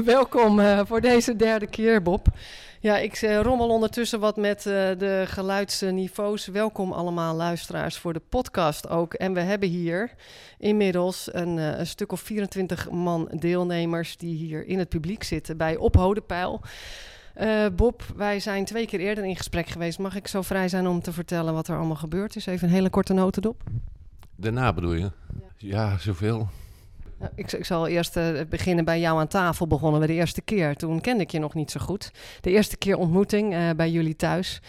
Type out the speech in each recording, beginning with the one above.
Welkom uh, voor deze derde keer, Bob. Ja, ik uh, rommel ondertussen wat met uh, de geluidsniveaus. Welkom allemaal luisteraars voor de podcast ook. En we hebben hier inmiddels een, een, stuk of 24 man deelnemers die hier in het publiek zitten bij Op Hodepeil. Bob, wij zijn twee keer eerder in gesprek geweest. Mag ik zo vrij zijn om te vertellen wat er allemaal gebeurd is? Even een hele korte notendop. Daarna bedoel je? Ja, ja zoveel. Ik, ik, zal eerst uh, beginnen bij jou aan tafel. Begonnen we de eerste keer. Toen kende ik je nog niet zo goed. De eerste keer ontmoeting uh, bij jullie thuis.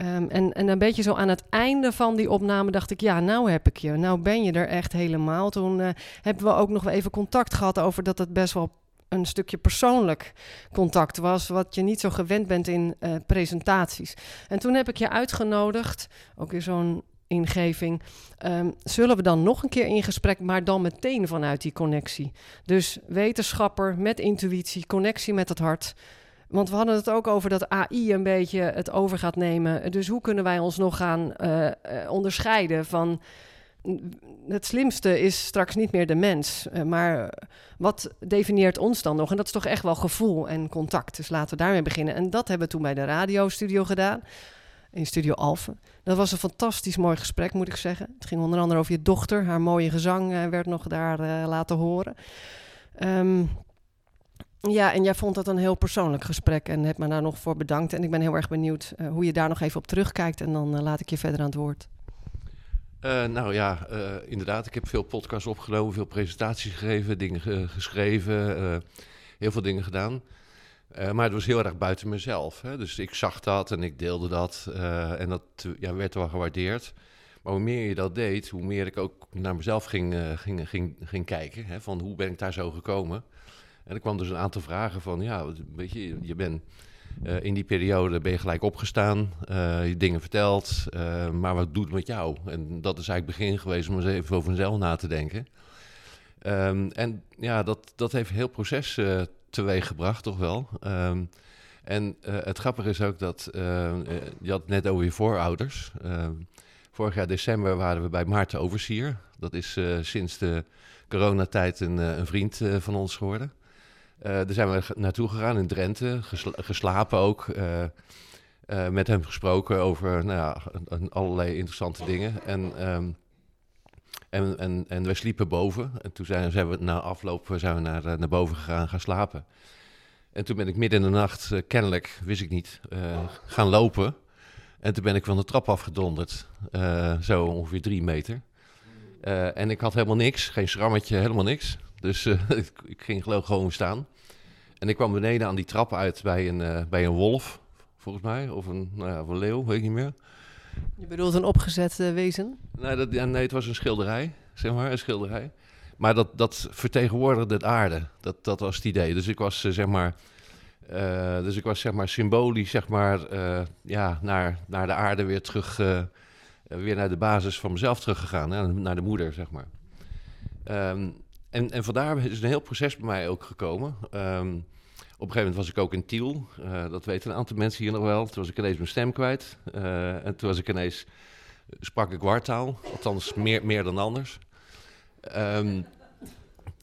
Um, en, en een beetje zo aan het einde van die opname dacht ik, ja, nou heb ik je. Nou ben je er echt helemaal. Toen uh, hebben we ook nog even contact gehad over dat het best wel een stukje persoonlijk contact was, wat je niet zo gewend bent in presentaties. En toen heb ik je uitgenodigd, ook weer zo'n ingeving. Um, zullen we dan nog een keer in gesprek, maar dan meteen vanuit die connectie. Dus wetenschapper met intuïtie, connectie met het hart. Want we hadden het ook over dat AI een beetje het over gaat nemen. Dus hoe kunnen wij ons nog gaan uh, onderscheiden van. Het slimste is straks niet meer de mens. Uh, maar wat definieert ons dan nog? En dat is toch echt wel gevoel en contact. Dus laten we daarmee beginnen. En dat hebben we toen bij de radiostudio gedaan in Studio Alphen. Dat was een fantastisch mooi gesprek, moet ik zeggen. Het ging onder andere over je dochter. Haar mooie gezang uh, werd nog daar uh, laten horen. Um, ja, en jij vond dat een heel persoonlijk gesprek en hebt me daar nog voor bedankt. En ik ben heel erg benieuwd uh, hoe je daar nog even op terugkijkt. En dan laat ik je verder aan het woord. nou ja, inderdaad. Ik heb veel podcasts opgenomen, veel presentaties gegeven, dingen geschreven, heel veel dingen gedaan. Uh, maar het was heel erg buiten mezelf. Hè? Dus ik zag dat en ik deelde dat. Uh, en dat ja, werd wel gewaardeerd. Maar hoe meer je dat deed, hoe meer ik ook naar mezelf ging, uh, ging, ging, ging kijken. Hè? Van hoe ben ik daar zo gekomen? En er kwam dus een aantal vragen van, ja, weet je, je bent in die periode ben je gelijk opgestaan, je dingen verteld, maar wat doet het met jou? En dat is eigenlijk het begin geweest om eens even over mezelf na te denken. Um, en ja, dat, dat heeft heel proces teweeg gebracht, toch wel. Um, en uh, het grappige is ook dat, uh, je had net over je voorouders. Uh, vorig jaar december waren we bij Maarten Oversier. Dat is sinds de coronatijd een, een vriend van ons geworden. daar zijn we naartoe gegaan in Drenthe, gesla geslapen ook. met hem gesproken over nou ja, allerlei interessante dingen. En... Um, en, en, en we sliepen boven. En toen zijn, we na afloop zijn we naar, eh, naar boven gegaan, gaan slapen. En toen ben ik midden in de nacht, uh, kennelijk, wist ik niet, gaan lopen. En toen ben ik van de trap afgedonderd. Uh, zo ongeveer drie meter. en ik had helemaal niks, geen schrammetje, helemaal niks. Dus ik, ik, ging gewoon staan. En ik kwam beneden aan die trap uit bij een, bij een wolf, volgens mij. Of een, nou ja, of een leeuw, weet ik niet meer. Je bedoelt een opgezet uh, wezen? Nee, dat, ja, nee, het was een schilderij, zeg maar, een schilderij. Maar dat, dat vertegenwoordigde de aarde. Dat, dat was het idee. Dus ik was, uh, zeg maar... Uh, dus ik was zeg maar symbolisch zeg maar, ja, naar, naar de aarde weer terug, weer naar de basis van mezelf teruggegaan, hè, naar de moeder, zeg maar. Um, en, en vandaar is een heel proces bij mij ook gekomen. Um, op een gegeven moment was ik ook in Tiel. Uh, dat weten een aantal mensen hier nog wel. Toen was ik ineens mijn stem kwijt. Uh, en toen was ik ineens, sprak ik wartaal. Althans, meer, meer dan anders. Um,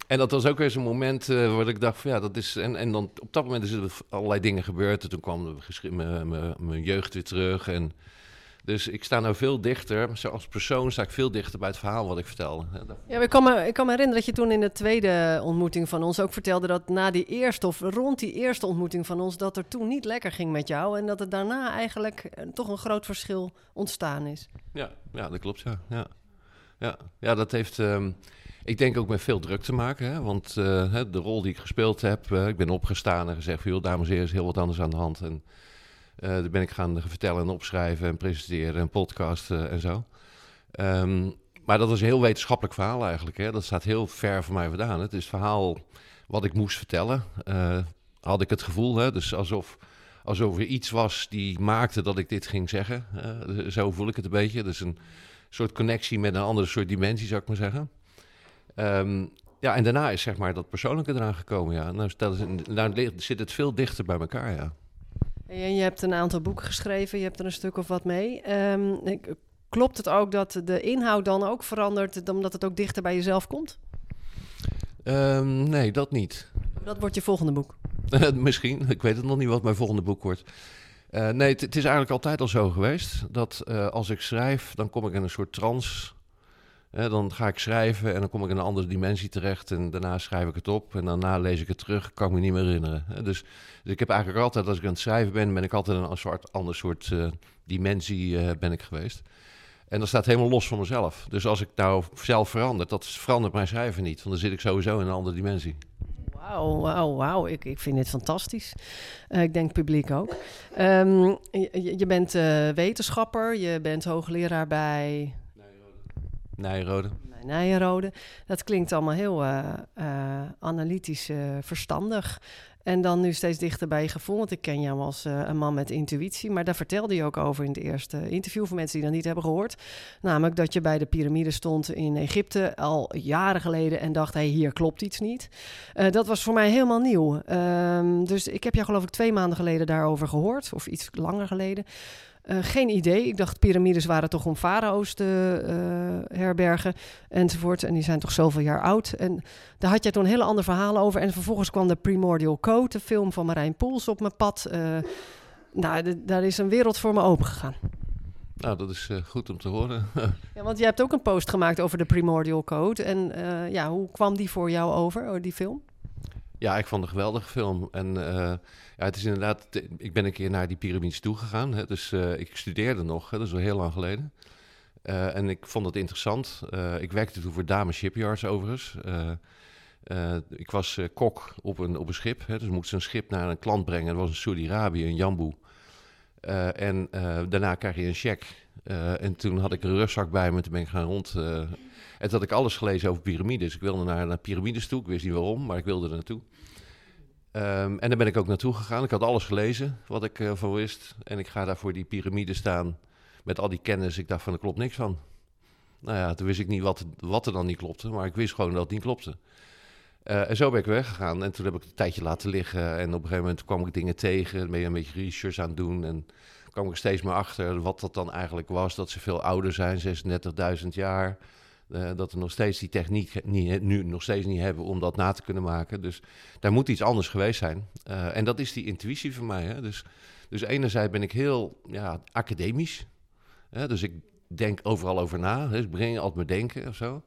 en dat was ook weer zo'n moment uh, waar ik dacht van ja, dat is... En, en dan op dat moment is er allerlei dingen gebeurd. En toen kwam mijn jeugd weer terug en... Dus ik sta nou veel dichter, als persoon sta ik veel dichter bij het verhaal wat ik vertelde. Ja, ik kan, me, ik kan me herinneren dat je toen in de tweede ontmoeting van ons ook vertelde dat na die eerste of rond die eerste ontmoeting van ons, dat er toen niet lekker ging met jou en dat er daarna eigenlijk eh, toch een groot verschil ontstaan is. Ja, ja dat klopt, ja. Ja, ja, ja dat heeft... Um, ik denk ook met veel druk te maken, hè? want uh, de rol die ik gespeeld heb, uh, ik ben opgestaan en gezegd, joh, dames en heren, is heel wat anders aan de hand. En daar ben ik gaan vertellen en opschrijven en presenteren en podcasten en zo. Um, maar dat is een heel wetenschappelijk verhaal eigenlijk. Hè? Dat staat heel ver van mij vandaan. Het is het verhaal wat ik moest vertellen. Uh, had ik het gevoel, hè? dus alsof, alsof er iets was die maakte dat ik dit ging zeggen. Zo voel ik het een beetje. Dus een soort connectie met een andere soort dimensie, zou ik maar zeggen. Um, ja, en daarna is zeg maar dat persoonlijke eraan gekomen. Ja. Nou, dat nou zit het veel dichter bij elkaar, ja. En je hebt een aantal boeken geschreven, je hebt er een stuk of wat mee. Um, klopt het ook dat de inhoud dan ook verandert, omdat het ook dichter bij jezelf komt? Um, nee, dat niet. Dat wordt je volgende boek? Misschien, ik weet het nog niet wat mijn volgende boek wordt. Uh, nee, het is eigenlijk altijd al zo geweest dat uh, als ik schrijf, dan kom ik in een soort trance dan ga ik schrijven en dan kom ik in een andere dimensie terecht. En daarna schrijf ik het op en daarna lees ik het terug. Kan ik me niet meer herinneren. dus, dus, ik heb eigenlijk altijd, als ik aan het schrijven ben, ben ik altijd in een soort, ander soort uh, dimensie uh, ben ik geweest. En dat staat helemaal los van mezelf. Dus als ik nou zelf verander, dat verandert mijn schrijven niet. Want dan zit ik sowieso in een andere dimensie. Wauw, wauw, wauw. Ik, ik vind dit fantastisch. Uh, ik denk publiek ook. Um, je, je, bent wetenschapper, je bent hoogleraar bij Nijrode. Nijrode. Dat klinkt allemaal heel uh, uh, analytisch uh, verstandig. En dan nu steeds dichter bij je gevoel. Want ik ken jou als een man met intuïtie. Maar daar vertelde je ook over in het eerste interview. Voor mensen die dat niet hebben gehoord. Namelijk dat je bij de piramide stond in Egypte al jaren geleden. En dacht: hé, hey, hier klopt iets niet. dat was voor mij helemaal nieuw. Um, dus ik heb jou, geloof ik, twee maanden geleden daarover gehoord. Of iets langer geleden. Uh, geen idee. Ik dacht piramides waren toch om farao's te uh, herbergen enzovoort. En die zijn toch zoveel jaar oud. En daar had jij toen een hele ander verhaal over. En vervolgens kwam de Primordial Code, de film van Marijn Poels, op mijn pad. Uh, nou, daar is een wereld voor me open gegaan. Nou, dat is goed om te horen. ja, want jij hebt ook een post gemaakt over de Primordial Code. En ja, hoe kwam die voor jou over, die film? Ja, ik vond het een geweldige film. En uh, ja, het is inderdaad, ik ben een keer naar die piramides toegegaan. Hè, dus uh, ik studeerde nog, hè, dat is al heel lang geleden. Uh, en ik vond het interessant. ik werkte toen voor Dame Shipyards overigens. ik was kok op een, op een schip. Hè, dus moest een schip naar een klant brengen. Dat was een Saudi-Arabië, een Jamboe. en daarna krijg je een cheque. en toen had ik een rugzak bij me, toen ben ik gaan rond en had ik alles gelezen over piramides. Ik wilde naar, naar piramides toe. Ik wist niet waarom, maar ik wilde er naartoe. Um, en daar ben ik ook naartoe gegaan. Ik had alles gelezen wat ik uh, van wist. En ik ga daar voor die piramide staan met al die kennis. Ik dacht van, er klopt niks van. Nou ja, toen wist ik niet wat, wat er dan niet klopte. Maar ik wist gewoon dat het niet klopte. Uh, en zo ben ik weggegaan. En toen heb ik een tijdje laten liggen. En op een gegeven moment kwam ik dingen tegen. Dan ben je een beetje research aan het doen. En kwam ik steeds meer achter wat dat dan eigenlijk was. Dat ze veel ouder zijn, 36.000 jaar. Uh, dat we nog steeds die techniek niet, nu nog steeds niet hebben om dat na te kunnen maken. Dus daar moet iets anders geweest zijn. Uh, en dat is die intuïtie van mij. Hè? Dus, dus enerzijds ben ik heel ja, academisch. Hè? Dus ik denk overal over na. Dus ik breng altijd mijn denken of zo.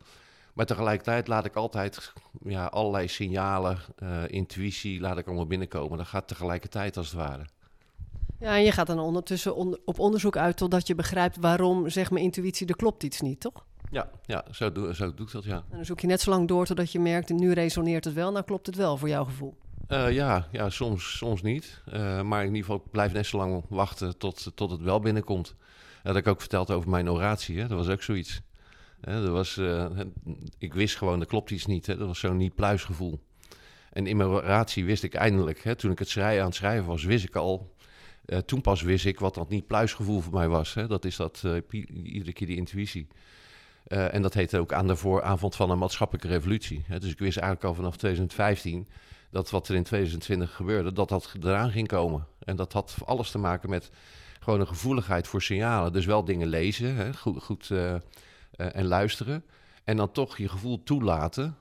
Maar tegelijkertijd laat ik altijd ja, allerlei signalen, uh, intuïtie, laat ik allemaal binnenkomen. Dat gaat tegelijkertijd als het ware. Ja, en je gaat dan ondertussen on op onderzoek uit totdat je begrijpt waarom, zeg maar, intuïtie, er klopt iets niet, toch? Ja, ja zo, doe, zo doe ik dat, ja. En dan zoek je net zo lang door totdat je merkt, nu resoneert het wel, nou klopt het wel voor jouw gevoel. Uh, ja, ja, soms, soms niet. Uh, maar in ieder geval blijf net zo lang wachten tot, tot het wel binnenkomt. Dat had ik ook verteld over mijn oratie, hè? dat was ook zoiets. Hè, dat was, uh, ik wist gewoon, er klopt iets niet. Hè? Dat was zo'n niet-pluisgevoel. En in mijn oratie wist ik eindelijk, hè, toen ik het schrijven, aan het schrijven was, wist ik al... toen pas wist ik wat dat niet-pluisgevoel voor mij was. Hè? Dat is dat, iedere keer die intuïtie. Uh, en dat heette ook aan de vooravond van een maatschappelijke revolutie. dus ik wist eigenlijk al vanaf 2015 dat wat er in 2020 gebeurde, dat dat eraan ging komen. En dat had alles te maken met gewoon een gevoeligheid voor signalen. Dus wel dingen lezen, goed, goed uh, uh, en luisteren. En dan toch je gevoel toelaten.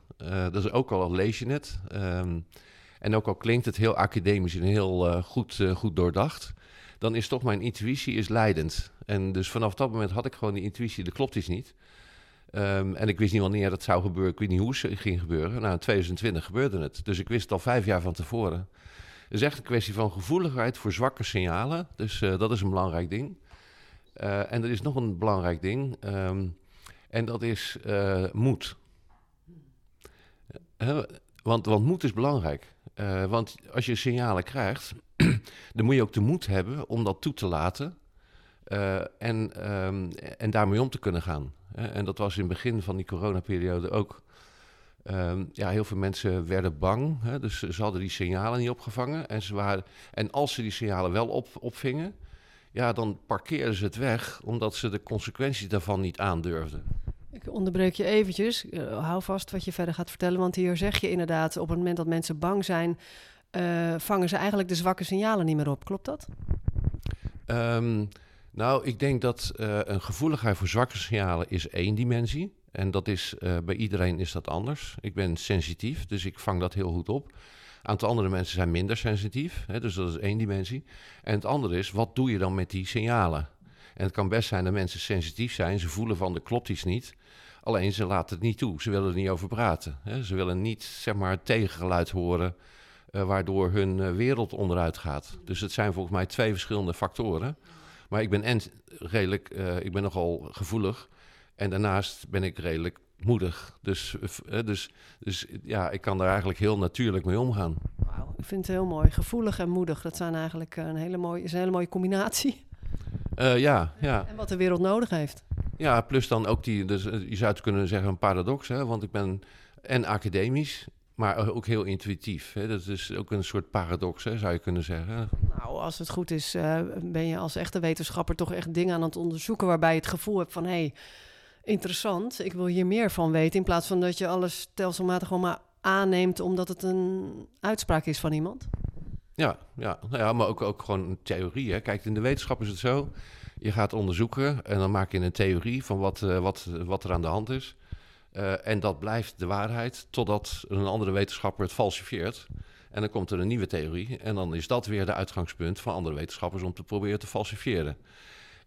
dat is ook al lees je het. Um, en ook al klinkt het heel academisch en heel goed, goed doordacht dan is toch mijn intuïtie is leidend. En dus vanaf dat moment had ik gewoon die intuïtie, dat klopt iets niet. Um, en ik wist niet wanneer dat zou gebeuren. Ik weet niet hoe het ging gebeuren. Nou, in 2020 gebeurde het. Dus ik wist het al vijf jaar van tevoren. Het is echt een kwestie van gevoeligheid voor zwakke signalen. Dus uh, dat is een belangrijk ding. Uh, en er is nog een belangrijk ding. Um, en dat is uh, moed. want, want moed is belangrijk. want als je signalen krijgt, dan moet je ook de moed hebben om dat toe te laten. En, um, en daarmee om te kunnen gaan. En dat was in het begin van die coronaperiode ook. Ehm, ja, heel veel mensen werden bang. Hè? Dus ze hadden die signalen niet opgevangen. En, ze waren, en als ze die signalen wel op, opvingen, ja, dan parkeerden ze het weg, omdat ze de consequenties daarvan niet aandurfden. Ik onderbreek je eventjes. Uh, hou vast wat je verder gaat vertellen. Want hier zeg je inderdaad, op het moment dat mensen bang zijn, uh, vangen ze eigenlijk de zwakke signalen niet meer op. Klopt dat? Um, nou, ik denk dat uh, een gevoeligheid voor zwakke signalen is één dimensie. En dat is, bij iedereen is dat anders. Ik ben sensitief, dus ik vang dat heel goed op. Een aantal andere mensen zijn minder sensitief, hè, dus dat is één dimensie. En het andere is, wat doe je dan met die signalen? En het kan best zijn dat mensen sensitief zijn, ze voelen van er klopt iets niet. Alleen ze laten het niet toe, ze willen er niet over praten. Hè. Ze willen niet zeg maar, het tegengeluid horen uh, waardoor hun wereld onderuit gaat. Dus het zijn volgens mij twee verschillende factoren. Maar ik ben en redelijk, uh, ik ben nogal gevoelig. En daarnaast ben ik redelijk moedig. Dus, dus, dus ja, ik kan daar eigenlijk heel natuurlijk mee omgaan. Wauw, ik vind het heel mooi. Gevoelig en moedig, dat zijn eigenlijk een hele mooie, is een hele mooie combinatie. ja, ja. En wat de wereld nodig heeft. Ja, plus dan ook die, dus je zou het kunnen zeggen een paradox, hè? want ik ben en academisch maar ook heel intuïtief. Hè? Dat is ook een soort paradox, hè, zou je kunnen zeggen. Nou, als het goed is, uh, ben je als echte wetenschapper toch echt dingen aan het onderzoeken waarbij je het gevoel hebt van hé, hey, interessant, ik wil hier meer van weten. In plaats van dat je alles stelselmatig gewoon maar aanneemt omdat het een uitspraak is van iemand. Ja, ja, nou ja maar ook, ook gewoon een theorie. Hè. Kijk, in de wetenschap is het zo. Je gaat onderzoeken en dan maak je een theorie van wat, uh, wat, wat er aan de hand is. Uh, en dat blijft de waarheid totdat een andere wetenschapper het falsifieert. En dan komt er een nieuwe theorie. En dan is dat weer de uitgangspunt van andere wetenschappers om te proberen te falsifiëren.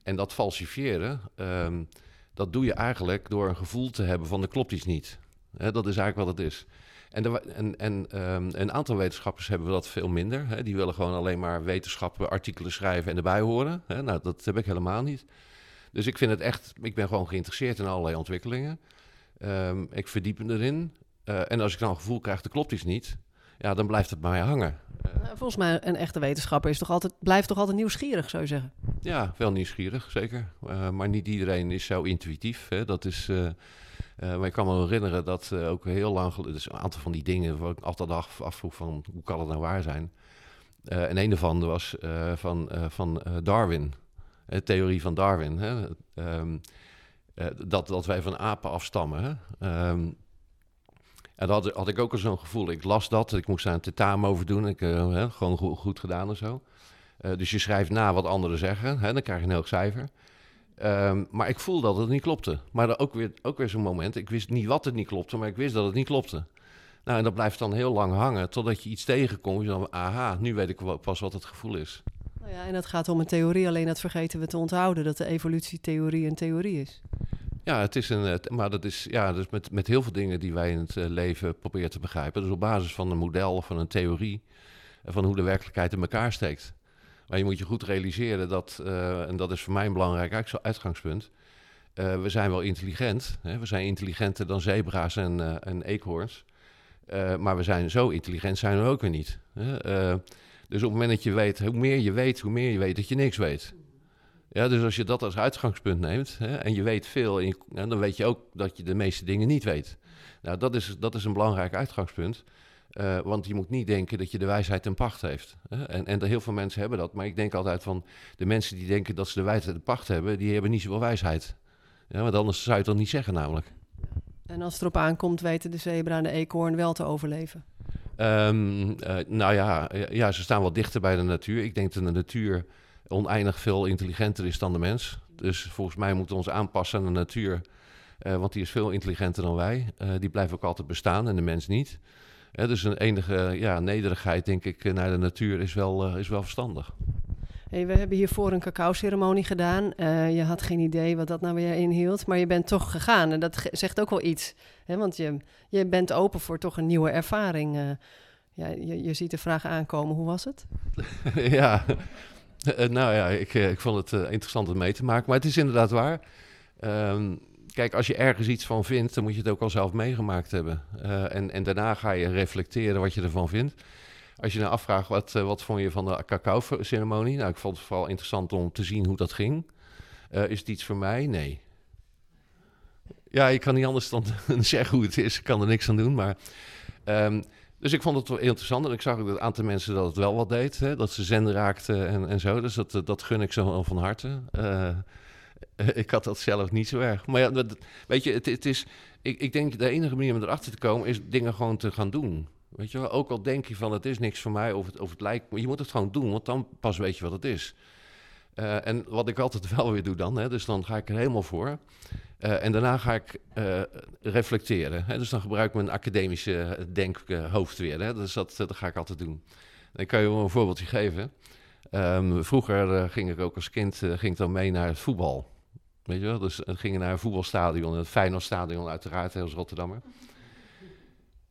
En dat falsifiëren, um, dat doe je eigenlijk door een gevoel te hebben van er klopt iets niet. Dat is eigenlijk wat het is. En, en, en um, een aantal wetenschappers hebben dat veel minder. Die willen gewoon alleen maar wetenschappen, artikelen schrijven en erbij horen. Nou, dat heb ik helemaal niet. Dus ik vind het echt, ik ben gewoon geïnteresseerd in allerlei ontwikkelingen. Um, ik verdiep me erin. Uh, en als ik dan een gevoel krijg, er klopt iets niet, ja, dan blijft het bij mij hangen. Uh, Volgens mij, een echte wetenschapper is toch altijd, blijft toch altijd nieuwsgierig, zou je zeggen? Ja, wel nieuwsgierig, zeker. Uh, maar niet iedereen is zo intuïtief. Hè? Dat is, maar ik kan me herinneren dat ook heel lang geleden, dus een aantal van die dingen waar ik altijd af, afvroeg van hoe kan het nou waar zijn. en een daarvan was van, van Darwin, de theorie van Darwin. Hè? Um, uh, dat, dat wij van apen afstammen. Hè? Um, en dat had, ik ook al zo'n gevoel. Ik las dat, ik moest daar een tentamen over doen. Ik, uh, hè, gewoon goed, gedaan en zo. Uh, dus je schrijft na wat anderen zeggen, hè, dan krijg je een hoog cijfer. Um, maar ik voelde dat het niet klopte. Maar ook weer, ook weer zo'n moment, ik wist niet wat het niet klopte, maar ik wist dat het niet klopte. Nou, en dat blijft dan heel lang hangen, totdat je iets tegenkomt. Je dan, aha, nu weet ik pas wat het gevoel is. Nou ja, en dat gaat om een theorie, alleen dat vergeten we te onthouden, dat de evolutietheorie een theorie is. Ja, het is een, maar dat is ja, dus met, met heel veel dingen die wij in het leven proberen te begrijpen. Dus op basis van een model van een theorie van hoe de werkelijkheid in elkaar steekt. Maar je moet je goed realiseren dat, uh, en dat is voor mij een belangrijk uitgangspunt. We zijn wel intelligent. Hè? We zijn intelligenter dan zebra's en, uh, eekhoorns. maar we zijn zo intelligent zijn we ook weer niet. dus op het moment dat je weet, hoe meer je weet, hoe meer je weet dat je niks weet. Ja, dus als je dat als uitgangspunt neemt hè, en je weet veel, en, je, en dan weet je ook dat je de meeste dingen niet weet. Nou, dat is, dat is een belangrijk uitgangspunt. Uh, want je moet niet denken dat je de wijsheid ten pacht heeft. Hè? En, en heel veel mensen hebben dat. Maar ik denk altijd van de mensen die denken dat ze de wijsheid ten pacht hebben, die hebben niet zoveel wijsheid. Ja, want anders zou je het dan niet zeggen, namelijk. En als het erop aankomt, weten de zebra en de eekhoorn wel te overleven? Um, uh, nou ja, ja, ze staan wel dichter bij de natuur. Ik denk dat de natuur oneindig veel intelligenter is dan de mens. Dus volgens mij moeten we ons aanpassen aan de natuur. Uh, want die is veel intelligenter dan wij. Uh, die blijft ook altijd bestaan en de mens niet. Uh, dus een enige ja, nederigheid, denk ik, naar de natuur is wel, is wel verstandig. Hey, we hebben hiervoor een cacao-ceremonie gedaan. je had geen idee wat dat nou weer inhield, maar je bent toch gegaan. En dat zegt ook wel iets. Hè? Want je, je bent open voor toch een nieuwe ervaring. ja, je, je ziet de vraag aankomen, hoe was het? ja, uh, nou ja, ik, uh, ik vond het interessant om mee te maken. Maar het is inderdaad waar. Um, kijk, als je ergens iets van vindt, dan moet je het ook al zelf meegemaakt hebben. en, en daarna ga je reflecteren wat je ervan vindt. Als je nou afvraagt, wat, wat vond je van de cacao-ceremonie? Nou, ik vond het vooral interessant om te zien hoe dat ging. is het iets voor mij? Nee. Ja, ik kan niet anders dan zeggen hoe het is. Ik kan er niks aan doen, maar... ehm, dus ik vond het wel interessant en ik zag ook dat aantal mensen dat het wel wat deed. Hè? Dat ze zen raakten en, en zo. Dus dat, dat gun ik wel van harte. Eh, ik had dat zelf niet zo erg. Maar ja, weet je, het, het is... Ik, ik denk de enige manier om erachter te komen is dingen gewoon te gaan doen. Weet je wel? Ook al denk je van het is niks voor mij of het, of het lijkt... Maar je moet het gewoon doen, want dan pas weet je wat het is. Eh, en wat ik altijd wel weer doe dan, hè, dus dan ga ik er helemaal voor. Uh, en daarna ga ik uh, reflecteren. Hè, dus dan gebruik ik mijn academische denkhoofd weer. Hè, dus dat, dat ga ik altijd doen. Dan kan je wel een voorbeeldje geven. Um, vroeger ging ik ook als kind ging ik dan mee naar het voetbal. Weet je wel? Dus we gingen naar een voetbalstadion, het Feyenoordstadion uiteraard, als Rotterdammer.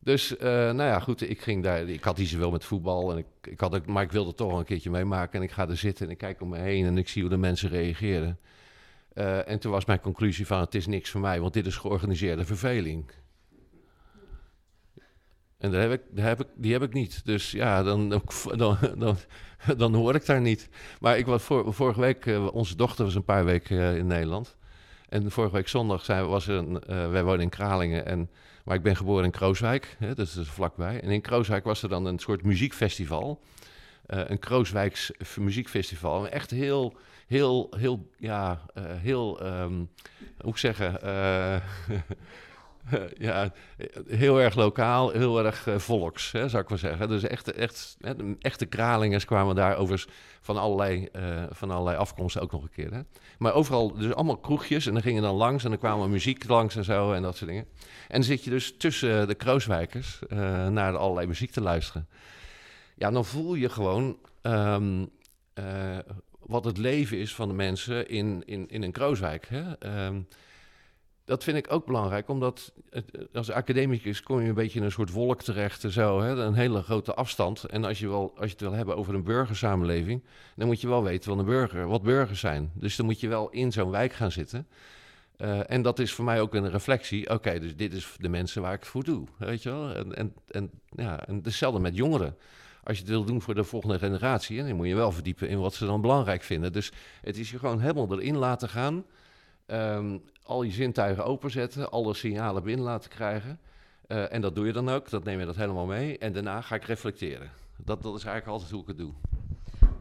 Dus, uh, nou ja, goed, ik ging daar. Ik had niet zoveel met voetbal, en ik, ik had, maar ik wilde toch een keertje meemaken. En ik ga er zitten en ik kijk om me heen en ik zie hoe de mensen reageren. Uh, en toen was mijn conclusie van het is niks voor mij, want dit is georganiseerde verveling. En daar heb ik, daar heb ik, die heb ik niet. Dus ja, dan, dan, dan, dan hoor ik daar niet. Maar ik was vorige week, uh, onze dochter was een paar weken in Nederland. En vorige week zondag zijn, was er een, wij wonen in Kralingen. En, maar ik ben geboren in Krooswijk, hè, dus dat is vlakbij. En in Krooswijk was er dan een soort muziekfestival. een Krooswijks muziekfestival. Echt heel, heel, heel, ja, heel, um, hoe ik zeggen... ja, heel erg lokaal, heel erg uh, volks, hè, zou ik maar zeggen. Dus echt, echt, echte kralingers kwamen daar overigens van allerlei, uh, van allerlei afkomsten ook nog een keer. Hè. Maar overal, dus allemaal kroegjes en dan gingen dan langs en dan kwamen muziek langs en zo en dat soort dingen. En dan zit je dus tussen de Krooswijkers uh, naar allerlei muziek te luisteren. Ja, dan voel je gewoon um, wat het leven is van de mensen in, in, in een Krooswijk. Hè. Um, dat vind ik ook belangrijk, omdat als academicus kom je een beetje in een soort wolk terecht en zo, hè, een hele grote afstand. En als je, wel, als je het wil hebben over een burgersamenleving, dan moet je wel weten wat een burger, wat burgers zijn. Dus dan moet je wel in zo'n wijk gaan zitten. Uh, en dat is voor mij ook een reflectie. Oké, dus dit is de mensen waar ik het voor doe, weet je wel. En, en, en, ja, en hetzelfde met jongeren. Als je het wil doen voor de volgende generatie, dan moet je wel verdiepen in wat ze dan belangrijk vinden. Dus het is je gewoon helemaal erin laten gaan. Um, al je zintuigen openzetten, alle signalen binnen laten krijgen. Uh, en dat doe je dan ook, dat neem je dat helemaal mee. En daarna ga ik reflecteren. Dat, dat is eigenlijk altijd hoe ik het doe.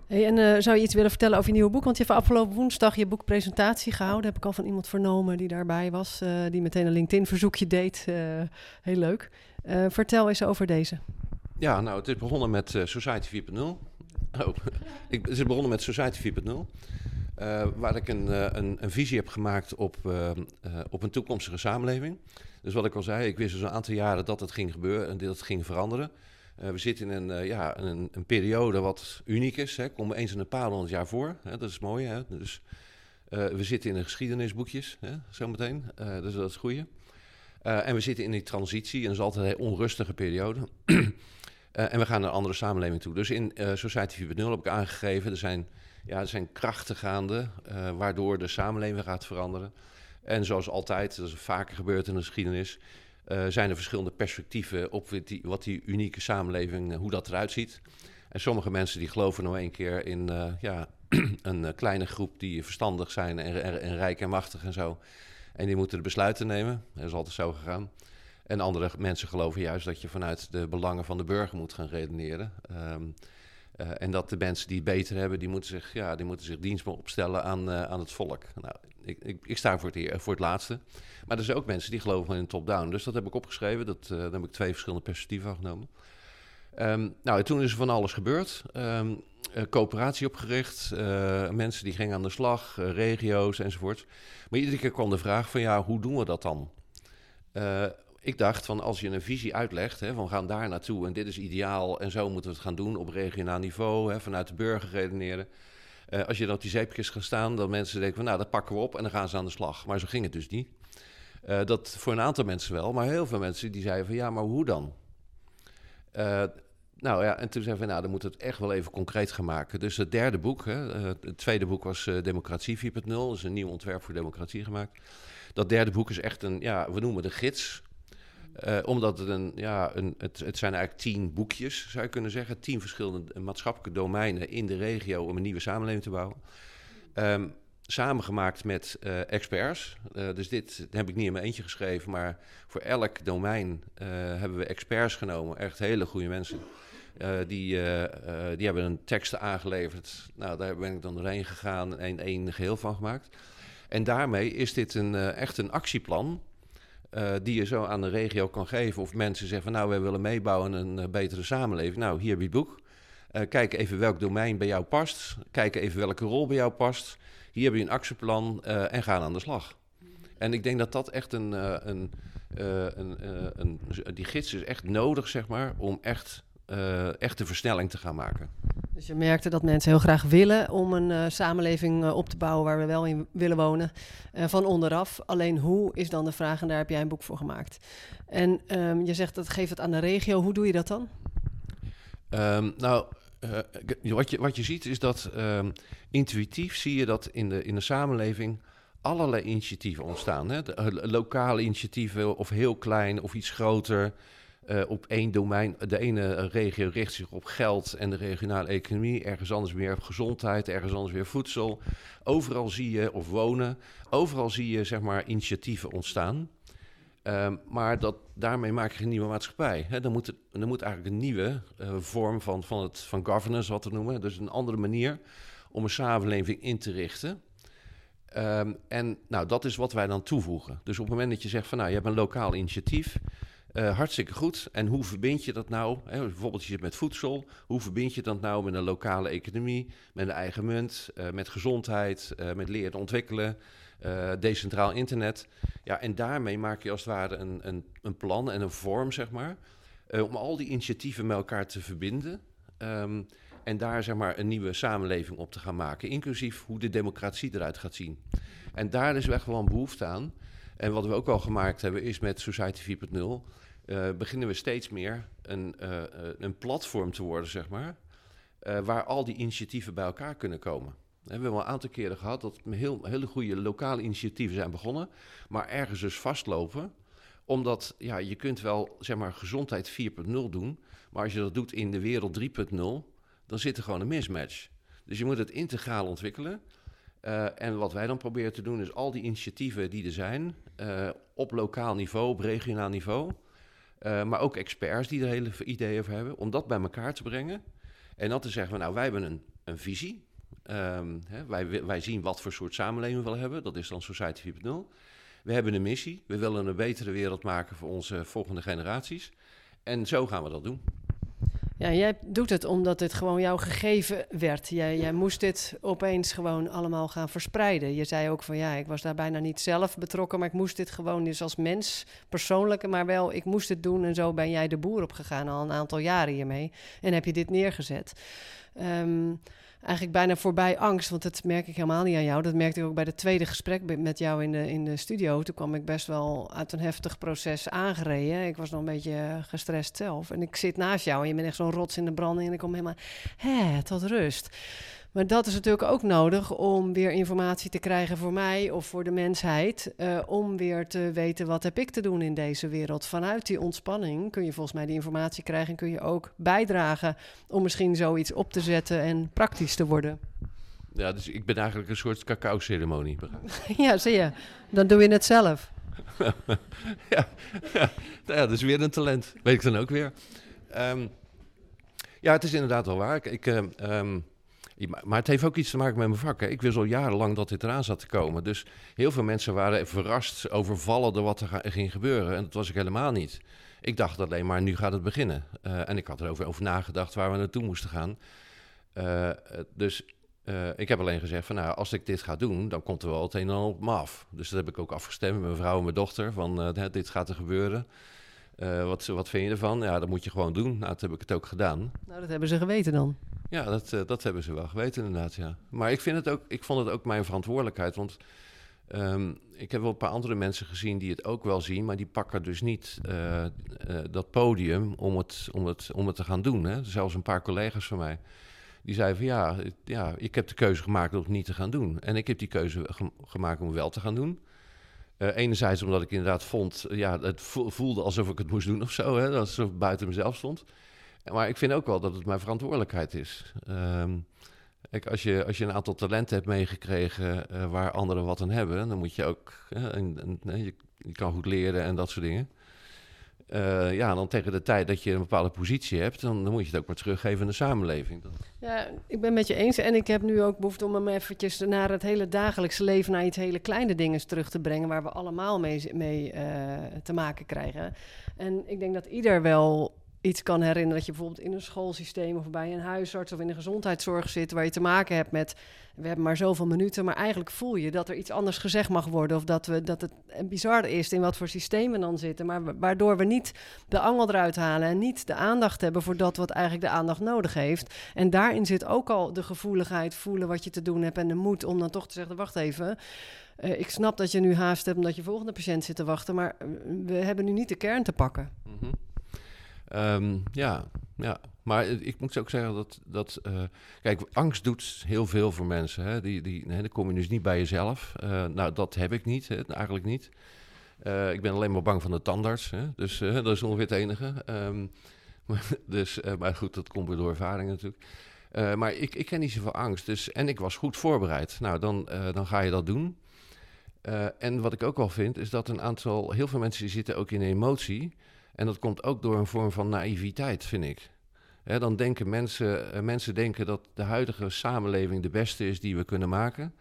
Hey, en uh, zou je iets willen vertellen over je nieuwe boek? Want je hebt afgelopen woensdag je boekpresentatie gehouden. Heb ik al van iemand vernomen die daarbij was. Uh, die meteen een LinkedIn-verzoekje deed. heel leuk. vertel eens over deze. Ja, nou, het is begonnen met Society 4.0. Oh, ik, het is begonnen met Society 4.0. Uh, waar ik een, uh, een, een, visie heb gemaakt op, uh, op een toekomstige samenleving. Dus wat ik al zei, ik wist dus een aantal jaren dat het ging gebeuren en dat het ging veranderen. we zitten in een, ja, een, een, periode wat uniek is. Hè. Komen eens in een paar honderd jaar voor. Hè. Dat is mooi. Hè. Dus, we zitten in de geschiedenisboekjes, hè, zometeen. dus dat is het goede. en we zitten in die transitie. En dat is altijd een onrustige periode. en we gaan naar een andere samenleving toe. Dus in Society 4.0 heb ik aangegeven, er zijn ja, er zijn krachten gaande uh, waardoor de samenleving gaat veranderen. En zoals altijd, dat is vaker gebeurd in de geschiedenis, uh, zijn er verschillende perspectieven op die, wat die unieke samenleving, hoe dat eruit ziet. En sommige mensen die geloven nog één keer in ja, een kleine groep die verstandig zijn en, rijk en machtig en zo. En die moeten de besluiten nemen. Dat is altijd zo gegaan. En andere mensen geloven juist dat je vanuit de belangen van de burger moet gaan redeneren. Um, uh, en dat de mensen die het beter hebben, die moeten zich, ja, die moeten zich dienstbaar opstellen aan, uh, aan het volk. Nou, ik, ik, ik sta voor het, voor het laatste. Maar er zijn ook mensen die geloven in top-down. Dus dat heb ik opgeschreven. Dat, uh, daar heb ik twee verschillende perspectieven genomen. Um, nou, toen is er van alles gebeurd. Um, coöperatie opgericht, mensen die gingen aan de slag, regio's enzovoort. Maar iedere keer kwam de vraag van ja, hoe doen we dat dan? Ik dacht van als je een visie uitlegt, hè, van we gaan daar naartoe en dit is ideaal en zo moeten we het gaan doen op regionaal niveau, hè, vanuit de burger redeneren. Uh, als je dan op die zeepjes gaat staan, dan mensen denken van nou dat pakken we op en dan gaan ze aan de slag. Maar zo ging het dus niet. Uh, dat voor een aantal mensen wel, maar heel veel mensen die zeiden van ja, maar hoe dan? Uh, nou ja, en toen zeiden we nou dan moeten we het echt wel even concreet gaan maken. Dus het derde boek, hè, het tweede boek was Democratie 4.0, dus een nieuw ontwerp voor democratie gemaakt. Dat derde boek is echt een, ja, we noemen de gids uh, omdat het een, ja, een, het, het zijn eigenlijk tien boekjes, zou je kunnen zeggen. Tien verschillende maatschappelijke domeinen in de regio om een nieuwe samenleving te bouwen. Um, samengemaakt met uh, experts. Uh, dus dit heb ik niet in mijn eentje geschreven, maar voor elk domein hebben we experts genomen. Echt hele goede mensen. die, die hebben een teksten aangeleverd. Nou, daar ben ik dan doorheen gegaan en één geheel van gemaakt. En daarmee is dit een, echt een actieplan. Die je zo aan de regio kan geven. Of mensen zeggen van nou, wij willen meebouwen een betere samenleving. Nou, hier heb je het boek. kijk even welk domein bij jou past. Kijk even welke rol bij jou past. Hier heb je een actieplan uh, en gaan aan de slag. En ik denk dat dat echt een, uh, een, uh, een, een, Die gids is echt nodig, zeg maar, om echt, echt de versnelling te gaan maken. Dus je merkte dat mensen heel graag willen om een samenleving op te bouwen waar we wel in willen wonen. van onderaf. Alleen hoe is dan de vraag en daar heb jij een boek voor gemaakt. En um, je zegt dat geeft het aan de regio. Hoe doe je dat dan? Um, nou, wat, je, wat je ziet is dat uh, intuïtief zie je dat in de, in de samenleving allerlei initiatieven ontstaan. Hè? Lokale initiatieven of heel klein of iets groter. Uh, op één domein. De ene regio richt zich op geld en de regionale economie. Ergens anders weer op gezondheid. Ergens anders weer voedsel. Overal zie je, of wonen. Overal zie je zeg maar initiatieven ontstaan. Um, maar dat, daarmee maak je een nieuwe maatschappij. He, dan, moet het, dan moet eigenlijk een nieuwe uh, vorm van, van, het, van governance, wat we noemen. Dus een andere manier om een samenleving in te richten. Um, en nou, dat is wat wij dan toevoegen. Dus op het moment dat je zegt van nou, je hebt een lokaal initiatief, uh, hartstikke goed. En hoe verbind je dat nou? Hè, bijvoorbeeld je zit met voedsel. Hoe verbind je dat nou met een lokale economie, met een eigen munt, uh, met gezondheid, uh, met leren ontwikkelen? decentraal internet. Ja, en daarmee maak je als het ware een, een, een plan en een vorm, zeg maar, om al die initiatieven met elkaar te verbinden. Um, en daar zeg maar een nieuwe samenleving op te gaan maken, inclusief hoe de democratie eruit gaat zien. En daar is echt wel een behoefte aan. En wat we ook al gemaakt hebben, is met Society 4.0 uh, beginnen we steeds meer een, uh, een platform te worden, zeg maar, waar al die initiatieven bij elkaar kunnen komen. We hebben al een aantal keren gehad dat heel, hele goede lokale initiatieven zijn begonnen, maar ergens dus vastlopen. Omdat ja, je kunt wel zeg maar gezondheid 4.0 doen, maar als je dat doet in de wereld 3.0, dan zit er gewoon een mismatch. Dus je moet het integraal ontwikkelen. Uh, en wat wij dan proberen te doen is al die initiatieven die er zijn, uh, op lokaal niveau, op regionaal niveau, uh, maar ook experts die er hele ideeën over hebben, om dat bij elkaar te brengen. En dan te zeggen, nou wij hebben een, een visie, Um, hè, wij, wij zien wat voor soort samenleving we willen hebben. Dat is dan Society 4.0. We hebben een missie. We willen een betere wereld maken voor onze volgende generaties. En zo gaan we dat doen. Ja, jij doet het omdat het gewoon jou gegeven werd. Jij, moest dit opeens gewoon allemaal gaan verspreiden. Je zei ook van ja, ik was daar bijna niet zelf betrokken, maar ik moest dit gewoon dus als mens, persoonlijk, maar wel, ik moest het doen. En zo ben jij de boer opgegaan al een aantal jaren hiermee. En heb je dit neergezet. Um, eigenlijk bijna voorbij angst. Want dat merk ik helemaal niet aan jou. Dat merkte ik ook bij het tweede gesprek met jou in de, in de studio. Toen kwam ik best wel uit een heftig proces aangereden. Ik was nog een beetje gestrest zelf. En ik zit naast jou en je bent echt zo'n rots in de branding. En ik kom helemaal hè, tot rust. Maar dat is natuurlijk ook nodig om weer informatie te krijgen voor mij of voor de mensheid. Uh, om weer te weten wat heb ik te doen in deze wereld. Vanuit die ontspanning kun je volgens mij die informatie krijgen en kun je ook bijdragen om misschien zoiets op te zetten en praktisch te worden. Ja, dus ik ben eigenlijk een soort cacao-ceremonie. ja, zie je. Dan doe je het zelf. ja, ja, ja, dat is weer een talent. Weet ik dan ook weer. Um, ja, het is inderdaad wel waar. Ik, um, maar het heeft ook iets te maken met mijn vak. Hè. Ik wist al jarenlang dat dit eraan zat te komen. Dus heel veel mensen waren verrast, overvallen door wat er ging gebeuren. En dat was ik helemaal niet. Ik dacht alleen maar, nu gaat het beginnen. Uh, en ik had erover over nagedacht waar we naartoe moesten gaan. Uh, dus uh, ik heb alleen gezegd van, nou, als ik dit ga doen, dan komt er wel het een en ander op me af. Dus dat heb ik ook afgestemd met mijn vrouw en mijn dochter, van dit gaat er gebeuren. Wat, wat vind je ervan? Ja, dat moet je gewoon doen. Nou, dat heb ik het ook gedaan. Nou, dat hebben ze geweten dan. Ja, dat, uh, dat hebben ze wel geweten inderdaad, ja. Maar ik, vind het ook, ik vond het ook mijn verantwoordelijkheid, want um, ik heb wel een paar andere mensen gezien die het ook wel zien, maar die pakken dus niet uh, uh, dat podium om het, om, het, om het te gaan doen. Hè. Zelfs een paar collega's van mij, die zeiden van ja, ja, ik heb de keuze gemaakt om het niet te gaan doen. En ik heb die keuze ge gemaakt om het wel te gaan doen. Uh, enerzijds omdat ik inderdaad vond, ja, het voelde alsof ik het moest doen of zo, hè, het buiten mezelf stond. Maar ik vind ook wel dat het mijn verantwoordelijkheid is. Um, Kijk, als je, als je een aantal talenten hebt meegekregen waar anderen wat aan hebben, dan moet je ook, je, kan goed leren en dat soort dingen. Uh, ja, dan tegen de tijd dat je een bepaalde positie hebt, dan, dan moet je het ook maar teruggeven aan de samenleving. Ja, ik ben met je eens. En ik heb nu ook behoefte om hem eventjes naar het hele dagelijkse leven, naar iets hele kleine dingen terug te brengen, waar we allemaal mee, mee uh, te maken krijgen. En ik denk dat ieder wel iets kan herinneren dat je bijvoorbeeld in een schoolsysteem of bij een huisarts of in de gezondheidszorg zit, waar je te maken hebt met we hebben maar zoveel minuten, maar eigenlijk voel je dat er iets anders gezegd mag worden of dat, we, dat het bizar is in wat voor systeem dan zitten, maar waardoor we niet de angel eruit halen en niet de aandacht hebben voor dat wat eigenlijk de aandacht nodig heeft. En daarin zit ook al de gevoeligheid, voelen wat je te doen hebt en de moed om dan toch te zeggen, wacht even, uh, ik snap dat je nu haast hebt omdat je volgende patiënt zit te wachten, maar we hebben nu niet de kern te pakken. Mm. Um, ja, ja, maar ik moet ook zeggen dat, dat uh, kijk, angst doet heel veel voor mensen. Hè? Die, die, dan kom je dus niet bij jezelf. Uh, nou, dat heb ik niet, hè? eigenlijk niet. Uh, ik ben alleen maar bang van de tandarts, hè? dus dat is ongeveer het enige. Um, dus, maar goed, dat komt weer door ervaring natuurlijk. maar ik, ik ken niet zoveel angst, dus, en ik was goed voorbereid. Nou, dan, dan ga je dat doen. en wat ik ook wel vind, is dat een aantal, heel veel mensen zitten ook in emotie. En dat komt ook door een vorm van naïviteit, vind ik. dan denken mensen, uh, mensen denken dat de huidige samenleving de beste is die we kunnen maken.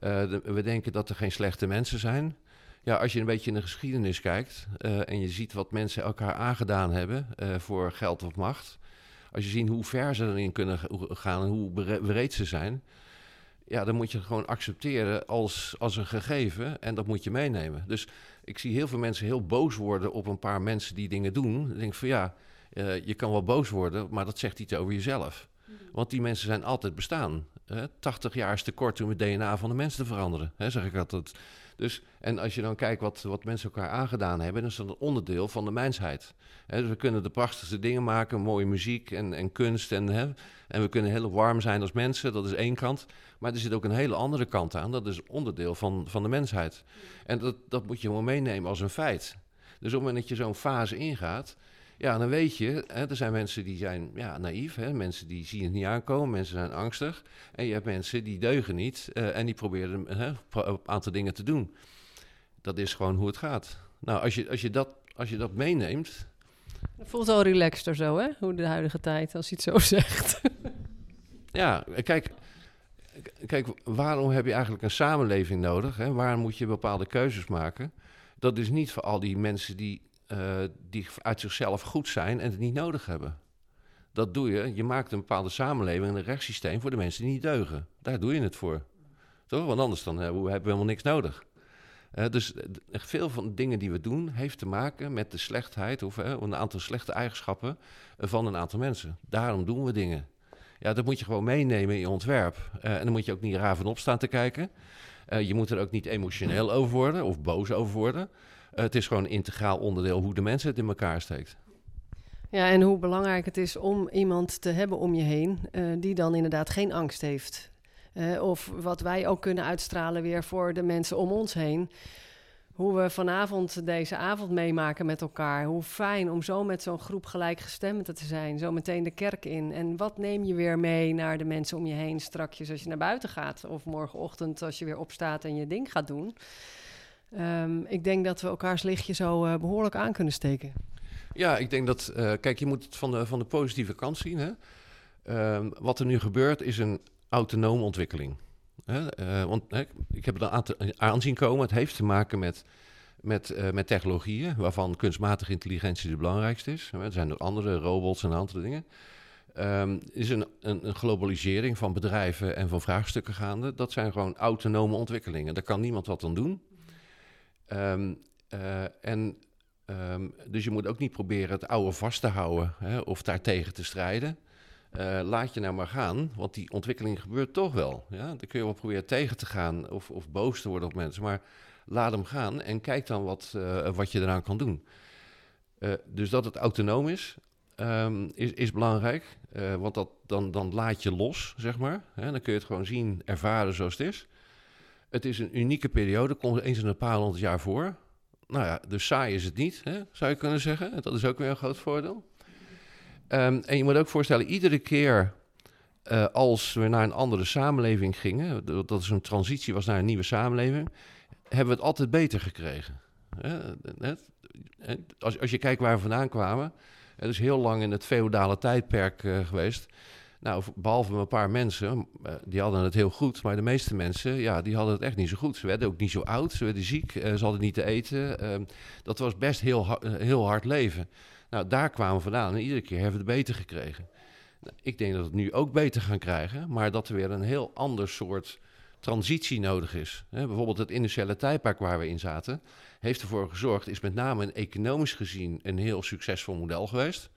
Uh, we denken dat er geen slechte mensen zijn. Ja, als je een beetje in de geschiedenis kijkt uh, en je ziet wat mensen elkaar aangedaan hebben voor geld of macht. Als je ziet hoe ver ze erin kunnen gaan en hoe breed ze zijn. Ja, dan moet je het gewoon accepteren als, als een gegeven en dat moet je meenemen. Dus ik zie heel veel mensen heel boos worden op een paar mensen die dingen doen. Ik denk van ja, uh, je kan wel boos worden, maar dat zegt iets over jezelf. Mhm. Want die mensen zijn altijd bestaan. Hè? 80 jaar is te kort om het DNA van de mensen te veranderen, hè, zeg ik altijd. Dus, en als je dan kijkt wat, wat mensen elkaar aangedaan hebben, dan is dat een onderdeel van de mensheid. Dus we kunnen de prachtigste dingen maken, mooie muziek en, en kunst. En, hè, en we kunnen heel warm zijn als mensen, dat is één kant. Maar er zit ook een hele andere kant aan, dat is onderdeel van, van de mensheid. En dat, dat moet je gewoon meenemen als een feit. Dus op het moment dat je zo'n fase ingaat, ja, dan weet je, hè, er zijn mensen die zijn ja, naïef, hè, mensen die zien het niet aankomen, mensen zijn angstig. En je hebt mensen die deugen niet uh, en die proberen hè, een aantal dingen te doen. Dat is gewoon hoe het gaat. Nou, als je, als je, dat, als je dat meeneemt... Het voelt al relaxter zo, hè? Hoe de huidige tijd, als je het zo zegt. ja, kijk, kijk, waarom heb je eigenlijk een samenleving nodig? Hè? Waarom moet je bepaalde keuzes maken? Dat is niet voor al die mensen die uh, die uit zichzelf goed zijn en het niet nodig hebben. Dat doe je. Je maakt een bepaalde samenleving en een rechtssysteem voor de mensen die niet deugen. Daar doe je het voor. Toch? Want anders dan, uh, hebben we helemaal niks nodig. Uh, dus veel van de dingen die we doen heeft te maken met de slechtheid of een aantal slechte eigenschappen van een aantal mensen. Daarom doen we dingen. Ja, dat moet je gewoon meenemen in je ontwerp. en dan moet je ook niet raar van opstaan te kijken. je moet er ook niet emotioneel over worden of boos over worden. Eh, het is gewoon een integraal onderdeel hoe de mensen het in elkaar steekt. Ja, en hoe belangrijk het is om iemand te hebben om je heen uh, die dan inderdaad geen angst heeft. Uh, of wat wij ook kunnen uitstralen weer voor de mensen om ons heen. Hoe we vanavond deze avond meemaken met elkaar. Hoe fijn om zo met zo'n groep gelijkgestemden te zijn. Zo meteen de kerk in. En wat neem je weer mee naar de mensen om je heen strakjes als je naar buiten gaat? Of morgenochtend als je weer opstaat en je ding gaat doen. Um, ik denk dat we elkaars lichtje zo uh, behoorlijk aan kunnen steken. Ja, ik denk dat, uh, kijk, je moet het van de, van de positieve kant zien. Hè? Um, wat er nu gebeurt is een autonome ontwikkeling. Uh, want ik heb het aan aanzien komen. Het heeft te maken met, met, met technologieën, waarvan kunstmatige intelligentie de belangrijkste is. Er zijn ook andere robots en andere dingen. Um, is een, een, een, globalisering van bedrijven en van vraagstukken gaande. Dat zijn gewoon autonome ontwikkelingen. Daar kan niemand wat aan doen. Um, uh, en, um, dus je moet ook niet proberen het oude vast te houden hè, of daartegen te strijden. Uh, laat je nou maar gaan, want die ontwikkeling gebeurt toch wel. Ja? Dan kun je wel proberen tegen te gaan of, of boos te worden op mensen, maar laat hem gaan en kijk dan wat, uh, wat je eraan kan doen. dus dat het autonoom is, um, is, is, belangrijk, want dat, dan, dan laat je los, zeg maar. Hè? Dan kun je het gewoon zien, ervaren zoals het is. Het is een unieke periode, komt eens in een paar honderd jaar voor. Nou ja, dus saai is het niet, hè, zou je kunnen zeggen. Dat is ook weer een groot voordeel. Um, en je moet ook voorstellen, iedere keer eh, als we naar een andere samenleving gingen, dat is een transitie was naar een nieuwe samenleving, hebben we het altijd beter gekregen. Als, als je kijkt waar we vandaan kwamen, het is heel lang in het feodale tijdperk uh, geweest. Nou, behalve een paar mensen, uh, die hadden het heel goed. Maar de meeste mensen, ja, die hadden het echt niet zo goed. Ze werden ook niet zo oud, ze werden ziek, uh, ze hadden niet te eten. Ehm, dat was best heel, heel hard leven. Nou, daar kwamen we vandaan en iedere keer hebben we het beter gekregen. Nou, ik denk dat we het nu ook beter gaan krijgen, maar dat er weer een heel ander soort transitie nodig is. bijvoorbeeld het industriële tijdperk waar we in zaten, heeft ervoor gezorgd, is met name economisch gezien een heel succesvol model geweest.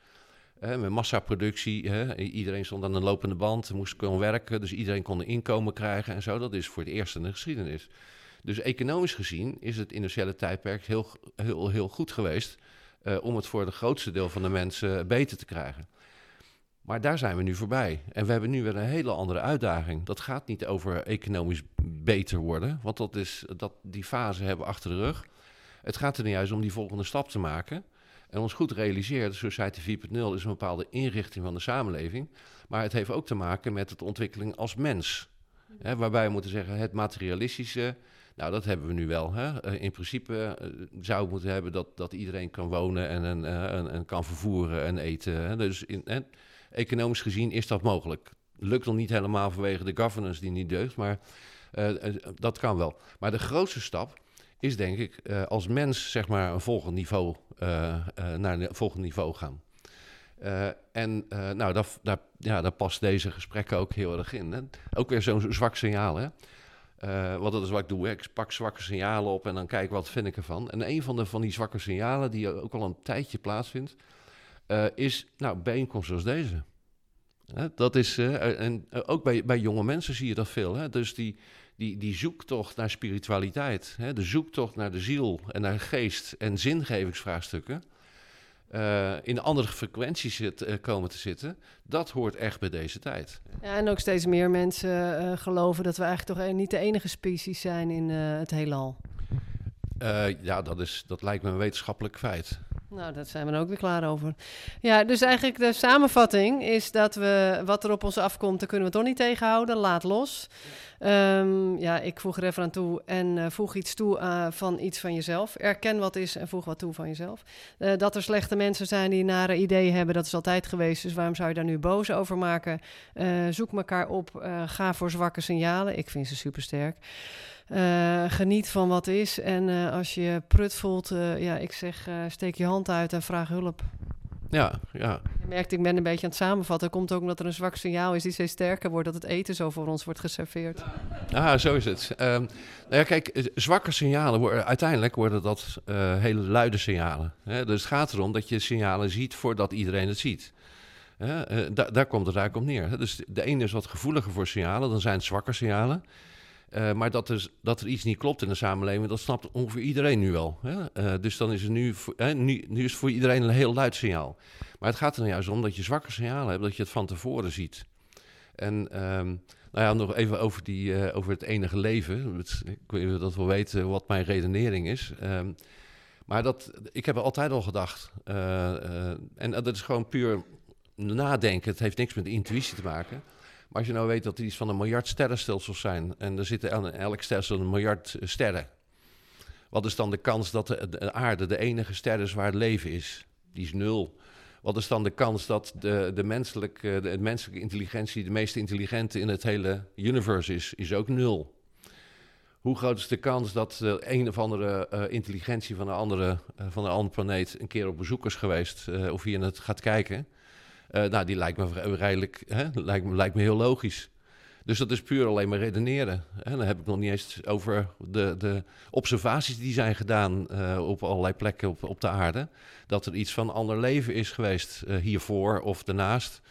Met massaproductie, iedereen stond aan een lopende band, moest kunnen werken, dus iedereen kon een inkomen krijgen en zo. Dat is voor het eerst in de geschiedenis. Dus economisch gezien is het industriële tijdperk heel, heel, heel goed geweest uh, om het voor het grootste deel van de mensen beter te krijgen. Maar daar zijn we nu voorbij. En we hebben nu weer een hele andere uitdaging. Dat gaat niet over economisch beter worden, want dat is, dat, die fase hebben we achter de rug. Het gaat er nu juist om die volgende stap te maken. En ons goed realiseren, Society 4.0 is een bepaalde inrichting van de samenleving. Maar het heeft ook te maken met de ontwikkeling als mens. Hè, waarbij we moeten zeggen, het materialistische, nou dat hebben we nu wel. Hè. Eh, in principe uh, zou we moeten hebben dat, dat iedereen kan wonen en, en kan vervoeren en eten. Hè. Dus in, economisch gezien is dat mogelijk. Lukt nog niet helemaal vanwege de governance die niet deugt, maar dat kan wel. Maar de grootste stap is denk ik uh, als mens zeg maar een volgend niveau, uh, naar een volgend niveau gaan. en nou, daar, ja, daar past deze gesprekken ook heel erg in. Hè? Ook weer zo'n zwak signaal. Hè? wat dat is wat ik doe. Hè? Ik pak zwakke signalen op en dan kijk wat vind ik ervan. En een van, de, van die zwakke signalen die ook al een tijdje plaatsvindt, uh, is nou, bijeenkomsten zoals deze. dat is, uh, en ook bij, bij jonge mensen zie je dat veel. Hè? Dus die, die, die zoektocht naar spiritualiteit, hè? de zoektocht naar de ziel en naar geest en zingevingsvraagstukken. Uh, in andere frequenties zit, uh, komen te zitten. Dat hoort echt bij deze tijd. Ja, en ook steeds meer mensen uh, geloven dat we eigenlijk toch niet de enige species zijn in het heelal. Ja, dat, is, dat lijkt me een wetenschappelijk feit. Nou, dat zijn we ook weer klaar over. Ja, dus eigenlijk de samenvatting is dat we wat er op ons afkomt, daar kunnen we toch niet tegenhouden. Laat los. Um, ja ik voeg er even aan toe en uh, voeg iets toe uh, van iets van jezelf. Erken wat is en voeg wat toe van jezelf. Dat er slechte mensen zijn die nare ideeën hebben, dat is altijd geweest. Dus waarom zou je daar nu boos over maken? zoek elkaar op. ga voor zwakke signalen. Ik vind ze supersterk. Uh, geniet van wat is. En uh, als je prut voelt, uh, ja, ik zeg, steek je hand uit en vraag hulp. Ja, ja. Je merkt, ik ben een beetje aan het samenvatten. Dat komt ook omdat er een zwak signaal is die steeds sterker wordt... dat het eten zo voor ons wordt geserveerd. Ah, zo is het. Um, nou ja, kijk, zwakke signalen, worden, uiteindelijk worden dat hele luide signalen. Hè? Dus het gaat erom dat je signalen ziet voordat iedereen het ziet. daar komt het eigenlijk op neer. Dus de ene is wat gevoeliger voor signalen, dan zijn het zwakke signalen... Uh, maar dat er, dat er iets niet klopt in de samenleving, dat snapt ongeveer iedereen nu wel. Hè? Uh, dus dan is het nu, hè, nu, nu is het voor iedereen een heel luid signaal. Maar het gaat er nou juist om dat je zwakke signalen hebt, dat je het van tevoren ziet. En um, nou ja, nog even over, die, uh, over het enige leven. Ik weet dat we weten wat mijn redenering is. Um, maar dat, ik heb er altijd al gedacht. en dat is gewoon puur nadenken. Het heeft niks met intuïtie te maken. Maar als je nou weet dat er iets van een miljard sterrenstelsels zijn... en er zitten aan elk stelsel een miljard sterren... wat is dan de kans dat de, de aarde de enige ster is waar het leven is? Die is nul. Wat is dan de kans dat de, de, menselijke, de, menselijke intelligentie... de meest intelligente in het hele universe is? Is ook nul. Hoe groot is de kans dat uh, een of andere uh, intelligentie van een, andere, van een andere planeet... een keer op bezoek is geweest of hier het gaat kijken... Uh, nou, die lijkt me redelijk, hè, lijkt, me, lijkt me heel logisch. Dus dat is puur alleen maar redeneren. En dan heb ik nog niet eens over de, de observaties die zijn gedaan uh, op allerlei plekken op, op de aarde. Dat er iets van ander leven is geweest uh, hiervoor of daarnaast.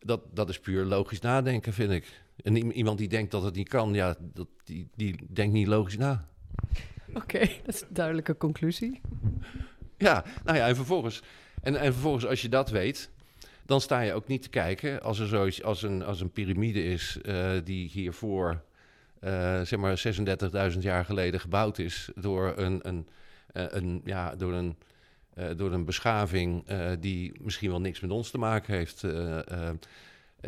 Dat, dat is puur logisch nadenken, vind ik. En iemand die denkt dat het niet kan, ja, dat, die, die denkt niet logisch na. Oké, okay, dat is een duidelijke conclusie. Ja, nou ja, en vervolgens, en, en vervolgens als je dat weet, dan sta je ook niet te kijken als er zoiets als een, als een piramide is uh, die hiervoor uh, zeg maar 36.000 jaar geleden gebouwd is door een, een, uh, een, ja, door een, door een beschaving die misschien wel niks met ons te maken heeft.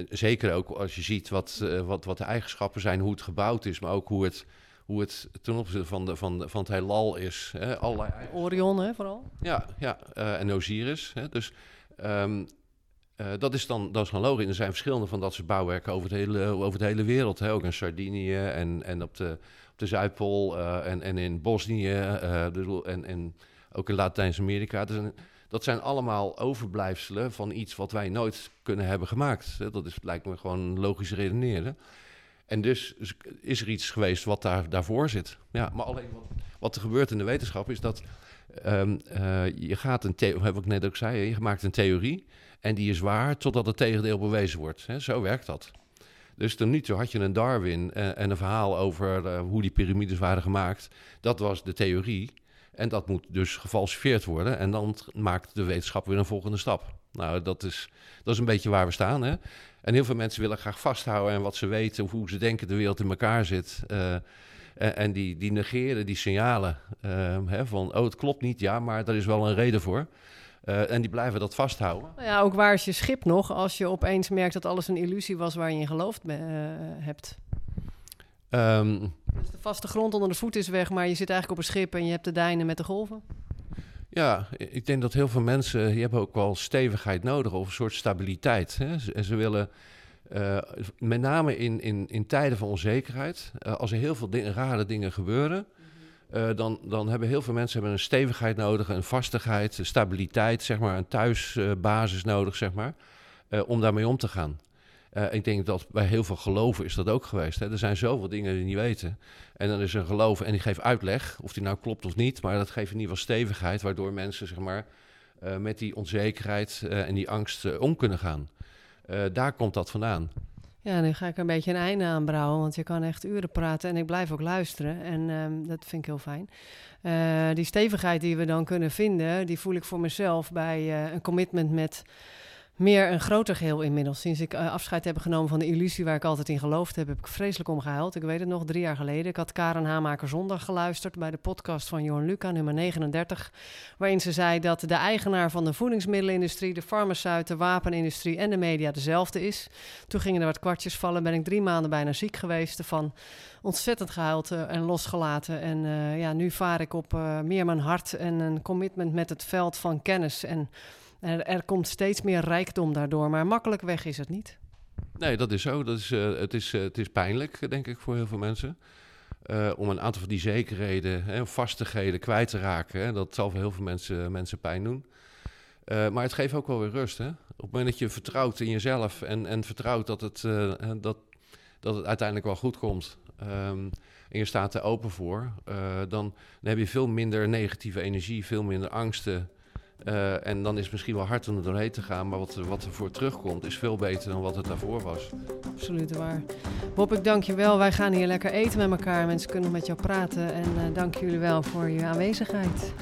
zeker ook als je ziet wat, wat, wat de eigenschappen zijn, hoe het gebouwd is, maar ook hoe het, hoe het ten opzichte van, de, van, de, van het heelal is. Hè? Allerlei Orion, hè, vooral? Ja, ja en Osiris. Hè? Dus um, uh, dat, is dan, dat is dan logisch. Er zijn verschillende van dat soort bouwwerken over, het hele, over de hele wereld. Hè? Ook in Sardinië en, en op, de, op de Zuidpool uh, en, en in Bosnië uh, en, en ook in Latijns-Amerika. Dat zijn allemaal overblijfselen van iets wat wij nooit kunnen hebben gemaakt. Dat is, lijkt me gewoon logisch redeneren. En dus is er iets geweest wat daar, daarvoor zit. Ja, maar alleen wat, wat er gebeurt in de wetenschap is dat um, je gaat een, heb ik net ook zei, je maakt een theorie. En die is waar totdat het tegendeel bewezen wordt. Zo werkt dat. Dus tot nu toe had je een Darwin uh, en een verhaal over uh, hoe die piramides waren gemaakt. Dat was de theorie. En dat moet dus gefalsifieerd worden. En dan maakt de wetenschap weer een volgende stap. Nou, dat is, dat is een beetje waar we staan. Hè? En heel veel mensen willen graag vasthouden aan wat ze weten, of hoe ze denken de wereld in elkaar zit. Uh, en die, die negeren die signalen hè, van, oh, het klopt niet, ja, maar daar is wel een reden voor. Uh, en die blijven dat vasthouden. Ja, ook waar is je schip nog als je opeens merkt dat alles een illusie was waar je in geloofd uh, hebt? Um, dus de vaste grond onder de voet is weg, maar je zit eigenlijk op een schip en je hebt de dijnen met de golven? Ja, ik denk dat heel veel mensen, die hebben ook wel stevigheid nodig of een soort stabiliteit. Hè? En ze willen, uh, met name in, in, in tijden van onzekerheid, als er heel veel rare dingen gebeuren, uh, dan, dan hebben heel veel mensen hebben een stevigheid nodig, een vastigheid, een stabiliteit, zeg maar, een thuisbasis nodig, zeg maar, uh, om daarmee om te gaan. ik denk dat bij heel veel geloven is dat ook geweest. Hè? Er zijn zoveel dingen die niet weten. En dan is er een geloof en die geeft uitleg, of die nou klopt of niet, maar dat geeft in ieder geval stevigheid, waardoor mensen, zeg maar, met die onzekerheid en die angst om kunnen gaan. daar komt dat vandaan. Ja, nu ga ik een beetje een einde aanbrouwen, want je kan echt uren praten en ik blijf ook luisteren. En um, dat vind ik heel fijn. Uh, die stevigheid die we dan kunnen vinden, die voel ik voor mezelf bij uh, een commitment met meer een groter geheel inmiddels. Sinds ik uh, afscheid heb genomen van de illusie waar ik altijd in geloofd heb, heb ik vreselijk om gehuild. Ik weet het nog, drie jaar geleden. Ik had Karen Hamaker zondag geluisterd bij de podcast van Johan Luca, nummer 39. Waarin ze zei dat de eigenaar van de voedingsmiddelenindustrie, de farmaceut, de wapenindustrie en de media dezelfde is. Toen gingen er wat kwartjes vallen. Ben ik drie maanden bijna ziek geweest. Van ontzettend gehuild uh, en losgelaten. En uh, ja, nu vaar ik op meer mijn hart en een commitment met het veld van kennis. En er, er, komt steeds meer rijkdom daardoor, maar makkelijk weg is het niet. Nee, dat is zo. Dat is, uh, het, is, uh, het is pijnlijk, denk ik, voor heel veel mensen. Uh, om een aantal van die zekerheden, hè, vastigheden kwijt te raken. Hè, dat zal voor heel veel mensen, mensen pijn doen. maar het geeft ook wel weer rust. Hè? Op het moment dat je vertrouwt in jezelf en, en vertrouwt dat het, dat, dat het uiteindelijk wel goed komt. Um, en je staat er open voor, dan, dan heb je veel minder negatieve energie, veel minder angsten. Uh, en dan is het misschien wel hard om er doorheen te gaan, maar wat, wat er voor terugkomt is veel beter dan wat het daarvoor was. Absoluut waar. Bob, ik dank je wel. Wij gaan hier lekker eten met elkaar. Mensen kunnen met jou praten. En uh, dank jullie wel voor je aanwezigheid.